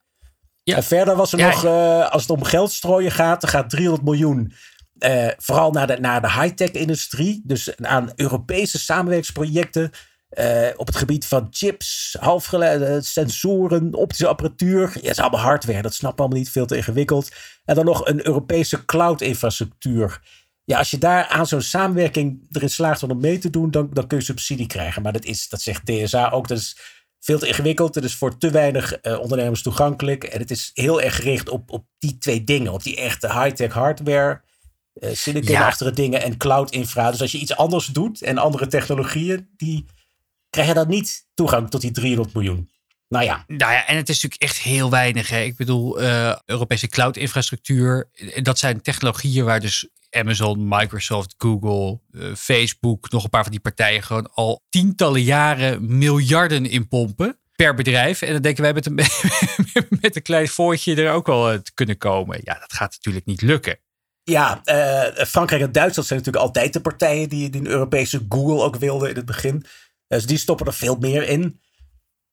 En verder was er nog, uh, als het om geld strooien gaat, er gaat 300 miljoen uh, vooral naar de, naar de high-tech-industrie. Dus aan Europese samenwerkingsprojecten. Uh, op het gebied van chips, halfgeleiden, sensoren, optische apparatuur. Ja, dat is allemaal hardware. Dat snapt allemaal niet. Veel te ingewikkeld. En dan nog een Europese cloud-infrastructuur. Ja, als je daar aan zo'n samenwerking erin slaagt om mee te doen, dan, dan kun je subsidie krijgen. Maar dat, is, dat zegt TSA ook. Dat is veel te ingewikkeld. Het is voor te weinig uh, ondernemers toegankelijk. En het is heel erg gericht op, op die twee dingen. Op die echte high-tech hardware uh, silicon-achtige dingen en cloud-infra. Dus als je iets anders doet en andere technologieën, die krijgen dan niet toegang tot die 300 miljoen. Nou ja. Nou ja, en het is natuurlijk echt heel weinig. Hè. Ik bedoel, uh, Europese cloud-infrastructuur. Dat zijn technologieën waar dus Amazon, Microsoft, Google, uh, Facebook, nog een paar van die partijen gewoon al tientallen jaren miljarden in pompen per bedrijf. En dan denken wij met een, (laughs) met een klein voortje er ook wel te kunnen komen. Ja, dat gaat natuurlijk niet lukken. Ja, uh, Frankrijk en Duitsland zijn natuurlijk altijd de partijen die, die een Europese Google ook wilden in het begin. Dus die stoppen er veel meer in.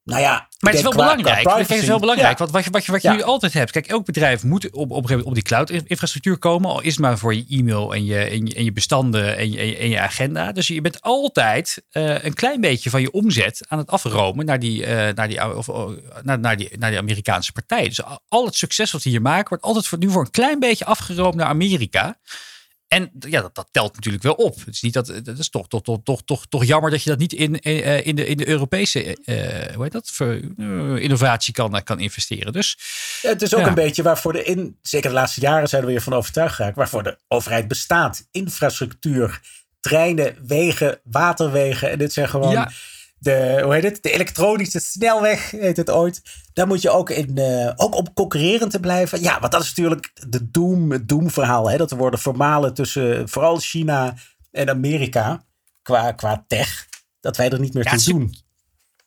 Nou ja, maar het is wel belangrijk. het is wel belangrijk. Want wat je, wat je, wat je nu altijd hebt. Kijk, elk bedrijf moet op, op, op die cloud-infrastructuur komen. Al is het maar voor je e-mail en je, en je, en je bestanden en je, en je agenda. Dus je bent altijd uh, een klein beetje van je omzet aan het afromen naar die, uh, naar, die, of, uh, naar, naar, die, naar die Amerikaanse partij. Dus al het succes wat die hier maken, wordt altijd voor, nu voor een klein beetje afgeroomd naar Amerika. En ja, dat, dat, telt natuurlijk wel op. Het is niet dat, dat is toch, toch, toch, toch, toch, toch jammer dat je dat niet in, uh, in, de, in de Europese uh, hoe heet dat, voor, uh, innovatie kan, kan investeren. Dus, ja, het is ook een beetje waarvoor de, in, zeker de laatste jaren zijn we weer van overtuigd geraakt, waarvoor de overheid bestaat. Infrastructuur, treinen, wegen, waterwegen. En dit zijn gewoon. Ja de, hoe heet het? De elektronische snelweg heet het ooit. Daar moet je ook, in, uh, ook om concurrerend te blijven. Ja, want dat is natuurlijk de doom, het doemverhaal. Hè? Dat er worden vermalen tussen vooral China en Amerika qua, qua tech. Dat wij er niet meer ja, toe doen.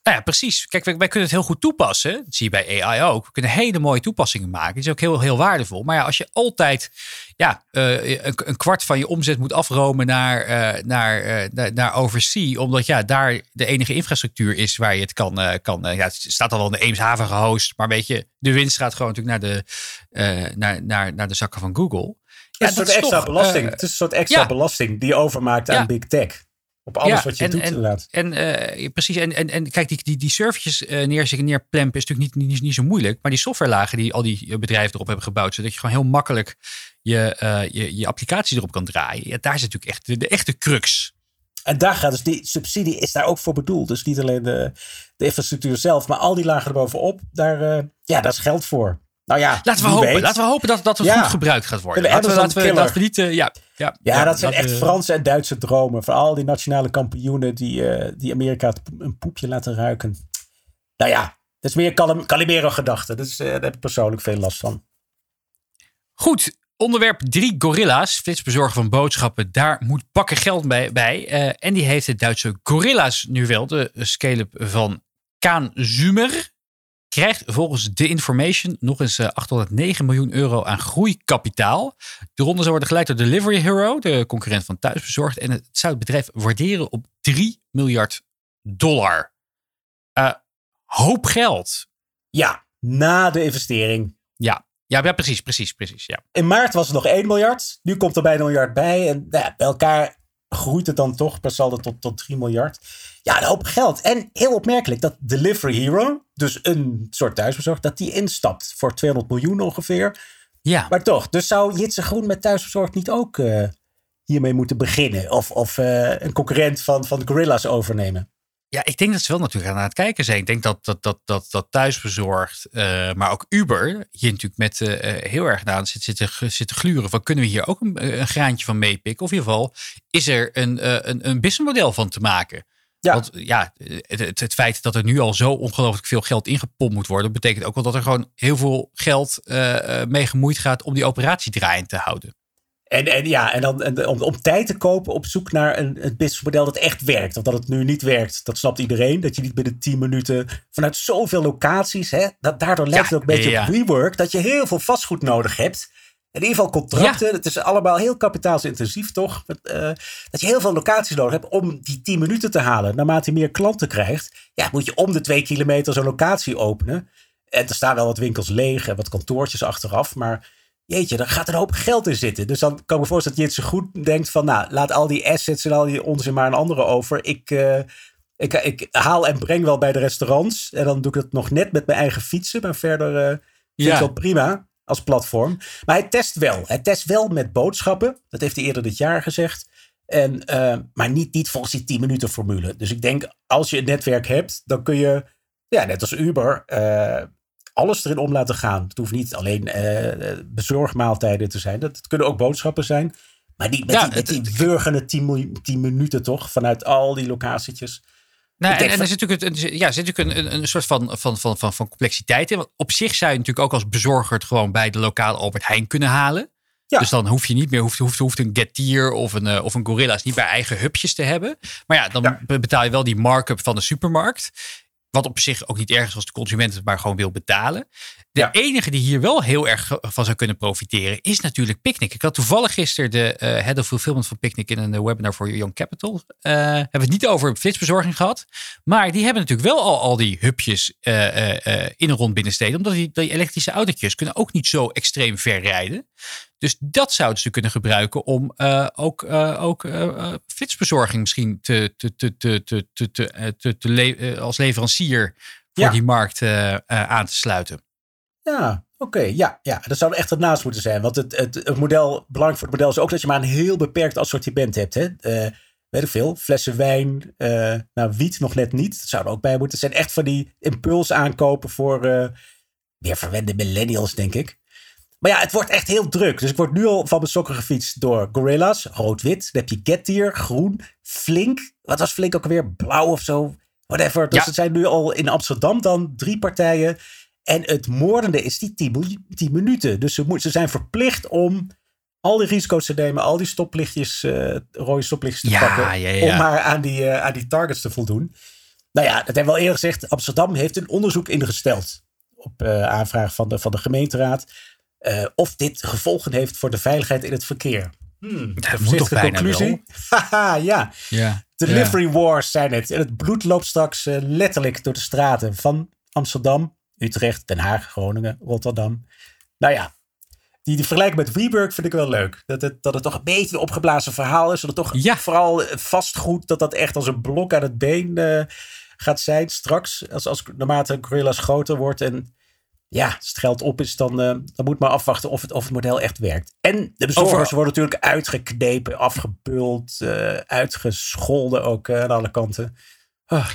Nou ja, precies. Kijk, wij, wij, kunnen het heel goed toepassen. Dat zie je bij AI ook. We kunnen hele mooie toepassingen maken. Is ook heel, heel waardevol. Maar ja, als je altijd ja, uh, een, een, kwart van je omzet moet afromen naar, uh, naar, uh, naar, naar oversea. Omdat ja, daar de enige infrastructuur is waar je het kan. kan ja, het staat al wel in de Eemshaven gehost. Maar weet je, de winst gaat gewoon natuurlijk naar de, naar, naar, naar de zakken van Google. Ja, het is een soort extra belasting. het is een soort extra belasting die je overmaakt aan big tech. Op alles wat je doet en, inderdaad. En uh, precies. En, en, en kijk, die, die, die servertjes uh, neer, neerplempen is natuurlijk niet, niet, niet zo moeilijk. Maar die softwarelagen die al die bedrijven erop hebben gebouwd. Zodat je gewoon heel makkelijk je, uh, je, je applicatie erop kan draaien. Ja, daar is natuurlijk echt de, de, echte crux. En daar gaat dus die subsidie is daar ook voor bedoeld. Dus niet alleen de, de infrastructuur zelf, maar al die lagen erbovenop. Daar, ja, daar is geld voor. Nou ja, laten we hopen. Laten we hopen dat, dat het goed gebruikt gaat worden. Laten we, laten, we, niet. Uh, ja, ja, ja, dat zijn echt Franse en Duitse dromen. Voor al die nationale kampioenen die, uh, die Amerika een poepje laten ruiken. Nou ja, Dat is meer Calimero-gedachte. Dus uh, daar heb ik persoonlijk veel last van. Goed, onderwerp drie gorilla's. Flitsbezorger van boodschappen, daar moet pakken geld bij. bij. En die heeft de Duitse gorilla's nu wel. De scale-up van Kaan Zumer krijgt volgens The Information nog eens 809 eh, miljoen euro aan groeikapitaal. De ronde zou worden geleid door Delivery Hero, de concurrent van Thuisbezorgd. En het zou het bedrijf waarderen op 3 miljard dollar. Uh, hoop geld. Ja, na de investering. Ja, ja, ja, precies, precies, precies. Ja. In maart was het nog 1 miljard. Nu komt er bijna een miljard bij. En nou ja, bij elkaar groeit het dan toch per saldo tot, tot 3 miljard. Ja, een hoop geld. En heel opmerkelijk dat Delivery Hero, dus een soort thuisbezorg, dat die instapt voor 200 miljoen ongeveer. Ja. Maar toch, dus zou Jitse Groen met thuisbezorgd niet ook uh, hiermee moeten beginnen? Of, of uh, een concurrent van, van de Gorilla's overnemen? Ja, ik denk dat ze wel natuurlijk aan het kijken zijn. Ik denk dat dat, dat, dat, dat thuisbezorgd, uh, maar ook Uber, hier natuurlijk met uh, heel erg aan zit, zitten, zitten gluren van kunnen we hier ook een, een graantje van meepikken? Of in ieder geval, is er een, een, een businessmodel van te maken? Ja. Want ja, het, het, feit dat er nu al zo ongelooflijk veel geld ingepompt moet worden, betekent ook wel dat er gewoon heel veel geld uh, mee gemoeid gaat om die operatie draaiend te houden. En, en ja, en dan en om, om tijd te kopen op zoek naar een, een businessmodel dat echt werkt. Want dat het nu niet werkt, dat snapt iedereen. Dat je niet binnen 10 minuten vanuit zoveel locaties, hè, dat, daardoor lijkt het ook een beetje ja. op WeWork, dat je heel veel vastgoed nodig hebt. In ieder geval contracten. Het is allemaal heel kapitaalsintensief, toch? Uh, dat je heel veel locaties nodig hebt om die 10 minuten te halen. Naarmate je meer klanten krijgt, ja, moet je om de twee kilometer zo'n locatie openen. En er staan wel wat winkels leeg en wat kantoortjes achteraf. Maar jeetje, daar gaat een hoop geld in zitten. Dus dan kan ik me voorstellen dat je het zo goed denkt van... nou, laat al die assets en al die onzin maar een andere over. Ik, uh, ik, ik haal en breng wel bij de restaurants. En dan doe ik het nog net met mijn eigen fietsen. Maar verder uh, vind ik ja. wel prima als platform. Maar hij test wel. Hij test wel met boodschappen. Dat heeft hij eerder dit jaar gezegd. En, uh, maar niet, niet volgens die 10 minuten formule. Dus ik denk, als je een netwerk hebt, dan kun je, ja, net als Uber, alles erin om laten gaan. Het hoeft niet alleen uh, bezorgmaaltijden te zijn. Dat, kunnen ook boodschappen zijn. Maar niet met, ja, die, met die burgende 10, 10 minuten toch? Vanuit al die locatietjes. Nou, en, en er zit natuurlijk, een, ja, zit natuurlijk een, een soort van, van, van, van, van complexiteit in. Want op zich zou je natuurlijk ook als bezorger het gewoon bij de lokale Albert Heijn kunnen halen. Ja. Dus dan hoef je niet meer, hoeft, hoeft, hoeft een Getir of een, uh, of een Gorilla's niet bij eigen hubjes te hebben. Maar ja, dan ja. betaal je wel die markup van de supermarkt. Wat op zich ook niet erg is als de consument het maar gewoon wil betalen. De ja. enige die hier wel heel erg van zou kunnen profiteren is natuurlijk Picnic. Ik had toevallig gisteren de uh, head of fulfillment van Picnic in een webinar voor Young Capital. Uh, hebben we het niet over flitsbezorging gehad. Maar die hebben natuurlijk wel al, al die hubjes uh, in een rond binnensteden. Omdat die, die elektrische autootjes kunnen ook niet zo extreem ver rijden. Dus dat zouden ze kunnen gebruiken om eh, ook, uh, ook uh, misschien te, te, te, te, te, te, te, te als leverancier voor die markt aan te sluiten. Ja, Oké, ja, ja, dat zou echt het naast moeten zijn. Want het, het, het, model, belangrijk voor het model is ook dat je maar een heel beperkt assortiment hebt. Hè? Weet ik veel, flessen wijn, nou wiet nog net niet. Dat zou er ook bij moeten. Zijn echt van die impuls aankopen voor uh, weer verwende millennials, denk ik. Maar ja, het wordt echt heel druk. Dus ik word nu al van mijn sokken gefietst door Gorilla's, rood-wit. Dan heb je Getir, groen, Flink. Wat was Flink ook alweer? Blauw of zo? Whatever. Dus ja. het zijn nu al in Amsterdam dan drie partijen. En het moordende is die 10, 10 minuten. Dus ze, moet, ze zijn verplicht om al die risico's te nemen, al die stoplichtjes, uh, rode stoplichtjes te ja, pakken. Ja, ja. Om maar aan die, uh, aan die targets te voldoen. Nou ja, dat hebben we al eerder gezegd. Amsterdam heeft een onderzoek ingesteld. Op uh, aanvraag van de, van de gemeenteraad. Uh, of dit gevolgen heeft voor de veiligheid in het verkeer. Hmm, dat moet toch bijna conclusie? Haha, ja. ja. Delivery ja. wars zijn het. En het bloed loopt straks uh, letterlijk door de straten van Amsterdam, Utrecht, Den Haag, Groningen, Rotterdam. Nou ja, die, die vergelijking met WeWork vind ik wel leuk. Dat het, dat het toch een beetje een opgeblazen verhaal is. Dat het toch ja. vooral vastgoed, dat dat echt als een blok aan het been uh, gaat zijn straks. Als, als naarmate Gorilla's groter wordt en ja, als het geld op is, dan, uh, dan moet maar afwachten of het, of het model echt werkt. En de bezorgers Over... worden natuurlijk uitgeknepen, afgebuld, uh, uitgescholden ook uh, aan alle kanten. Oh.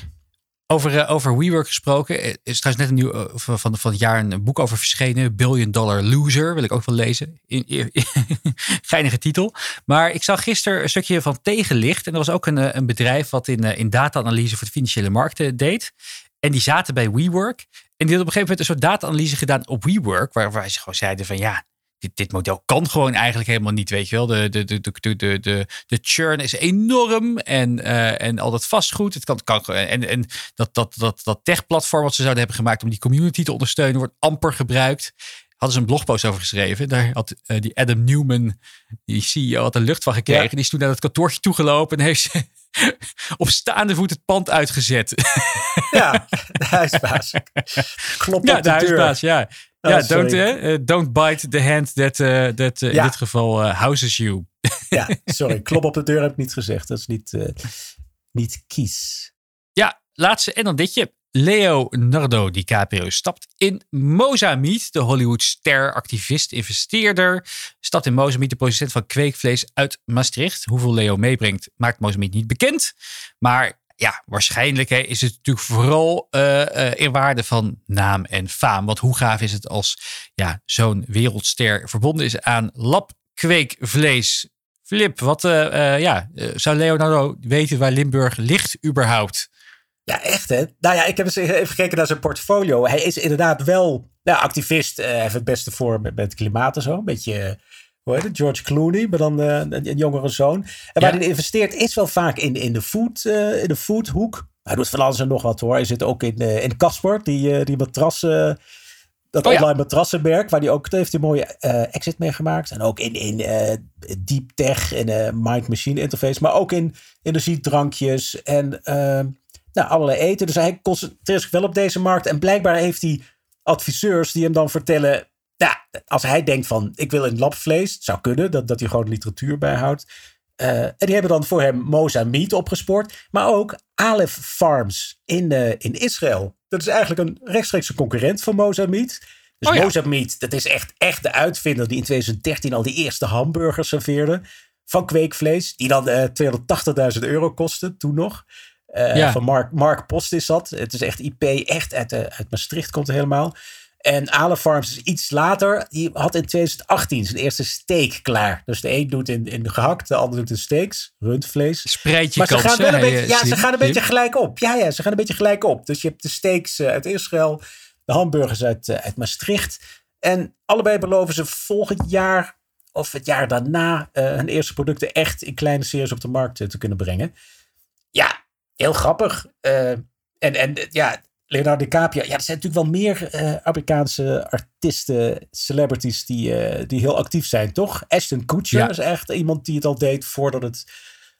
Over, over WeWork gesproken, is trouwens net een nieuw van, van, het jaar een boek over verschenen. Billion Dollar Loser, wil ik ook wel lezen. In, in, in, (laughs) geinige titel. Maar ik zag gisteren een stukje van Tegenlicht. En dat was ook een, een bedrijf wat in, in data-analyse voor de financiële markten deed. En die zaten bij WeWork. En die hadden op een gegeven moment een soort data-analyse gedaan op WeWork. Waar, waar ze gewoon zeiden van ja, dit, dit model kan gewoon eigenlijk helemaal niet, weet je wel. De, de, de, de, de, de, de churn is enorm en, uh, en al dat vastgoed. Het kan, kan, en en dat, dat, dat, dat tech-platform wat ze zouden hebben gemaakt om die community te ondersteunen, wordt amper gebruikt. Hadden ze een blogpost over geschreven. Daar had uh, die Adam Newman, die CEO, had een lucht van gekregen. Ja. Die is toen naar het kantoortje toegelopen en heeft (laughs) op staande voet het pand uitgezet. (laughs) Ja, de huisbaas. Klopt ja, op de, de huisbaas, deur. ja. Oh, ja, don't, uh, don't bite the hand that, uh, that uh, Ja. in dit geval houses you. (laughs) Ja, sorry. Klop op de deur heb ik niet gezegd. Dat is niet, eh, niet kies. Ja, laatste en dan ditje. Leonardo DiCaprio stapt in Mozambique. De Hollywood-ster, activist, investeerder. Stapt in Mozambique, de producent van kweekvlees uit Maastricht. Hoeveel Leo meebrengt, maakt Mozambique niet bekend. Maar ja, waarschijnlijk hè, is het natuurlijk vooral uh, uh, in waarde van naam en faam. Want hoe gaaf is het als ja, zo'n wereldster verbonden is aan labkweekvlees. Flip, wat uh, ja, zou Leonardo weten waar Limburg ligt überhaupt? Ja, echt hè. Nou ja, ik heb eens even gekeken naar zijn portfolio. Hij is inderdaad wel nou, activist. Uh, heeft het beste voor met, klimaat en zo. Een beetje, hoe heet het, George Clooney, maar dan uh, een, een jongere zoon. En waar ja. hij investeert is wel vaak in, in de food, uh, in de foodhoek. Hij doet van alles en nog wat hoor. Hij zit ook in, in Casper, die, die matrassen... Dat oh, online ja. matrassenmerk, waar hij ook heeft een mooie exit mee gemaakt. En ook in, in deep tech en mind machine interface. Maar ook in energiedrankjes en nou, allerlei eten. Dus hij concentreert zich wel op deze markt. En blijkbaar heeft hij adviseurs die hem dan vertellen. Ja, als hij denkt van ik wil in labvlees, het zou kunnen dat, dat hij gewoon literatuur bijhoudt. Uh, en die hebben dan voor hem Mozambique opgespoord. Maar ook Aleph Farms in, uh, in Israël. Dat is eigenlijk een rechtstreekse concurrent van Mozambique. Dus oh ja. Mozambique, dat is echt, echt de uitvinder die in 2013 al die eerste hamburgers serveerde. Van kweekvlees. Die dan uh, 280.000 euro kostte toen nog. Uh, ja. Van Mark, Mark Post is dat. Het is echt IP, echt uit, uit Maastricht komt het helemaal. En Ale Farms is iets later. Die had in 2018 zijn eerste steak klaar. Dus de een doet in, in de gehakt, de ander doet in steaks, rundvlees. Spreid je maar kans, ze gaan wel een beetje, ja, slim, ze gaan een beetje gelijk op. Ja, ja, ze gaan een beetje gelijk op. Dus je hebt de steaks uh, uit Israël, de hamburgers uit, uit Maastricht. En allebei beloven ze volgend jaar of het jaar daarna hun eerste producten echt in kleine series op de markt te kunnen brengen. Ja, heel grappig. Uh, en, en ja, Leonardo DiCaprio. Ja, er zijn natuurlijk wel meer uh, Amerikaanse artiesten, celebrities die, uh, die heel actief zijn, toch? Ashton Kutcher ja. is echt iemand die het al deed voordat het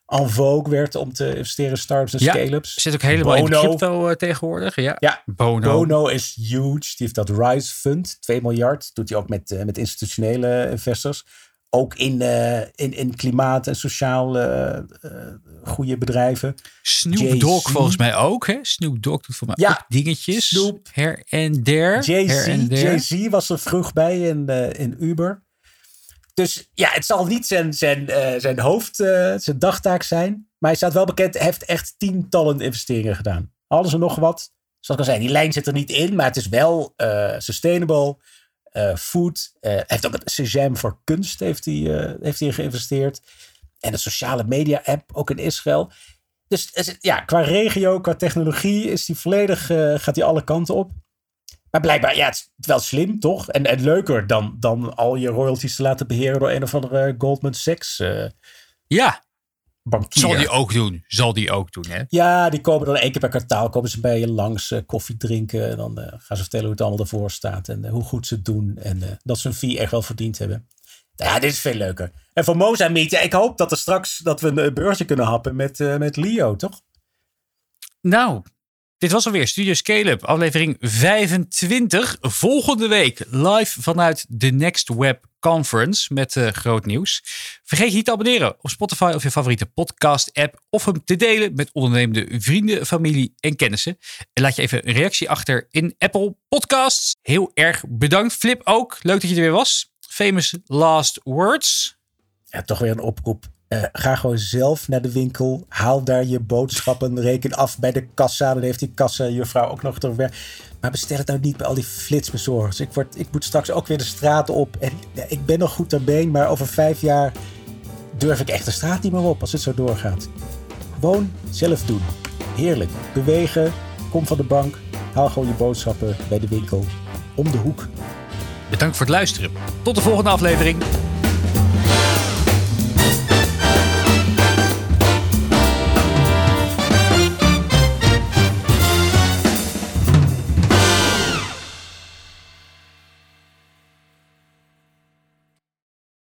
en vogue werd om te investeren in startups en ja, scale-ups. Zit ook helemaal Bono. in de crypto uh, tegenwoordig. Ja, ja Bono. Bono is huge. Die heeft dat Rise Fund, 2 miljard. Doet hij ook met, met institutionele investors ook in, uh, in, in klimaat en sociaal uh, uh, goede bedrijven. Snoop Dogg volgens mij ook. Hè? Snoop Dogg doet voor mij ja, ook dingetjes. Snoop. Her en der. Jay-Z Jay was er vroeg bij in, in Uber. Dus ja, het zal niet zijn, zijn, zijn hoofd, zijn dagtaak zijn. Maar hij staat wel bekend. Hij heeft echt tientallen investeringen gedaan. Alles en nog wat. Zoals ik al zei, die lijn zit er niet in. Maar het is wel sustainable. Uh, food. Uh, heeft ook een Sejam voor kunst heeft hij, uh, heeft hij geïnvesteerd. En een sociale media app, ook in Israël. Dus ja, qua regio, qua technologie is hij volledig, gaat hij alle kanten op. Maar blijkbaar, ja, het is wel slim, toch? En, en leuker dan, dan al je royalties te laten beheren door een of andere Goldman Sachs. ja, bankier. Zal die ook doen. Zal die ook doen, hè? Ja, die komen dan één keer per kwartaal komen ze bij je langs uh, koffie drinken. En dan uh, gaan ze vertellen hoe het allemaal ervoor staat. En uh, hoe goed ze het doen. En dat ze een fee echt wel verdiend hebben. Ja, dit is veel leuker. En voor Mozambique, ja, ik hoop dat er straks dat we een beursje kunnen happen met, met Leo, toch? Nou, dit was alweer Studio Scale-up, aflevering 25. Volgende week live vanuit de Next Web Conference met uh, groot nieuws. Vergeet je niet te abonneren op Spotify of je favoriete podcast-app. Of hem te delen met ondernemende vrienden, familie en kennissen. En laat je even een reactie achter in Apple Podcasts. Heel erg bedankt. Flip ook. Leuk dat je er weer was. Famous last words. Ja, toch weer een oproep. Uh, ga gewoon zelf naar de winkel. Haal daar je boodschappen. Reken af bij de kassa. Dan heeft die kassa-juffrouw ook nog te werk. Maar bestel het nou niet bij al die flitsbezorgers. Ik, word, ik moet straks ook weer de straat op. En ja, ik ben nog goed ter been. Maar over vijf jaar durf ik echt de straat niet meer op als het zo doorgaat. Gewoon zelf doen. Heerlijk. Bewegen. Kom van de bank. Haal gewoon je boodschappen bij de winkel om de hoek. Bedankt voor het luisteren. Tot de volgende aflevering.